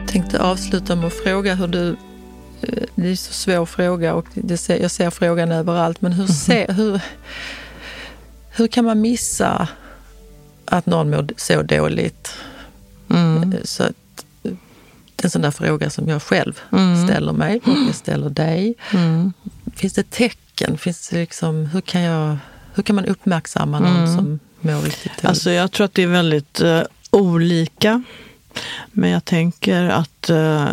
tänkte avsluta med att fråga hur du... eh, Det är så svår fråga och det ser, jag ser frågan överallt. Men hur, ser, hur, hur kan man missa att någon mår så dåligt? Mm. Eh, Så att, eh, en sån där fråga som jag själv Mm. ställer mig och jag ställer dig. Mm. Finns det tecken? Finns det liksom, hur, kan jag, hur kan man uppmärksamma någon Mm. som mår riktigt dåligt? Alltså jag tror att det är väldigt eh, olika. Men jag tänker att eh,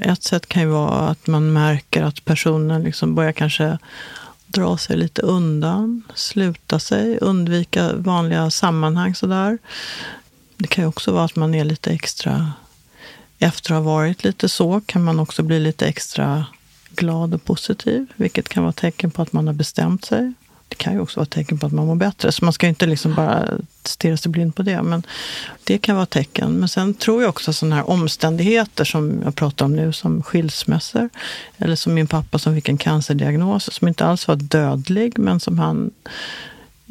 ett sätt kan ju vara att man märker att personen liksom börjar kanske dra sig lite undan, sluta sig, undvika vanliga sammanhang sådär. Det kan ju också vara att man är lite extra, efter att ha varit lite så, kan man också bli lite extra glad och positiv, vilket kan vara tecken på att man har bestämt sig. Det kan ju också vara ett tecken på att man mår bättre, så man ska inte liksom bara stirra sig blind på det. Men det kan vara tecken. Men sen tror jag också sådana här omständigheter som jag pratar om nu, som skilsmässor, eller som min pappa som fick en cancerdiagnos, som inte alls var dödlig, men som han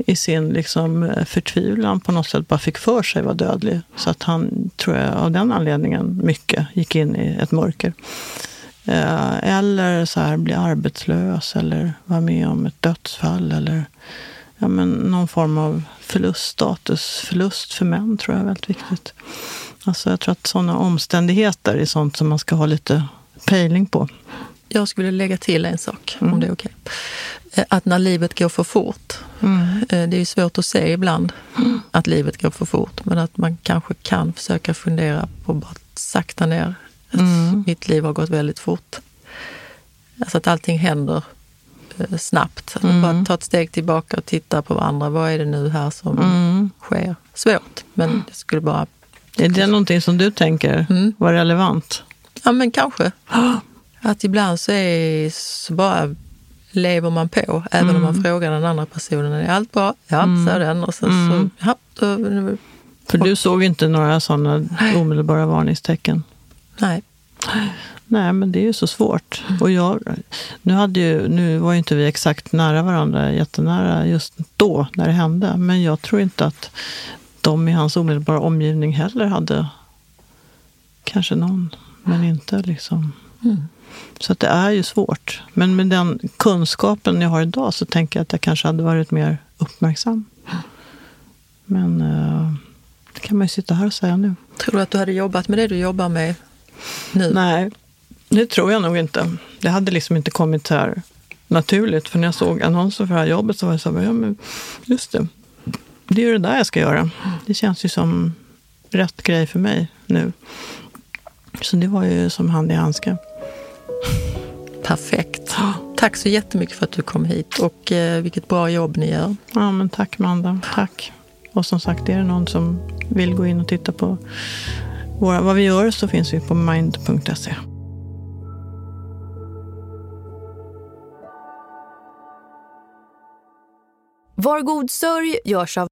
i sin liksom förtvivlan på något sätt bara fick för sig var dödlig. Så att han, tror jag, av den anledningen mycket gick in i ett mörker. Eh, Eller så här, bli arbetslös eller vara med om ett dödsfall eller ja, men någon form av förlust, statusförlust för män tror jag är väldigt viktigt. Alltså jag tror att sådana omständigheter är sånt som man ska ha lite pejling på. Jag skulle lägga till en sak, Mm. om det är okej. Eh, Att när livet går för fort, Mm. eh, det är ju svårt att se ibland att livet går för fort, men att man kanske kan försöka fundera på att sakta ner. Mm. Mitt liv har gått väldigt fort. Alltså att allting händer eh, snabbt. Man Mm. bara tar ett steg tillbaka och tittar på varandra. Vad är det nu här som Mm. sker? Svårt, men det skulle bara... Är det någonting som du tänker Mm. var relevant? Ja, men kanske. *gasps* Att ibland så, är, så bara lever man på, även om man frågar den andra personen, är allt bra? Ja, sa den. Och sen Mm. så, ja, då, För du såg inte några sådana omedelbara varningstecken? nej. Nej, men det är ju så svårt. Och jag, nu, hade ju, nu var ju inte vi exakt nära varandra, jättenära just då när det hände. Men jag tror inte att de i hans omedelbara omgivning heller hade kanske någon, men inte liksom. Mm. Så att det är ju svårt. Men med den kunskapen jag har idag så tänker jag att jag kanske hade varit mer uppmärksam. Men eh, det kan man ju sitta här och säga nu. Tror du att du hade jobbat med det du jobbar med nu? Nej, det tror jag nog inte. Det hade liksom inte kommit så här naturligt. För när jag såg annonsen för det här jobbet så var jag så här, ja men just det. Det är ju det där jag ska göra. Det känns ju som rätt grej för mig nu. Så det var ju som hand i handske. Perfekt. Tack så jättemycket för att du kom hit och eh, vilket bra jobb ni gör. Ja men tack Manda, tack. Och som sagt, är det någon som vill gå in och titta på våra, vad vi gör så finns vi på mind.se. Var god sörj görs av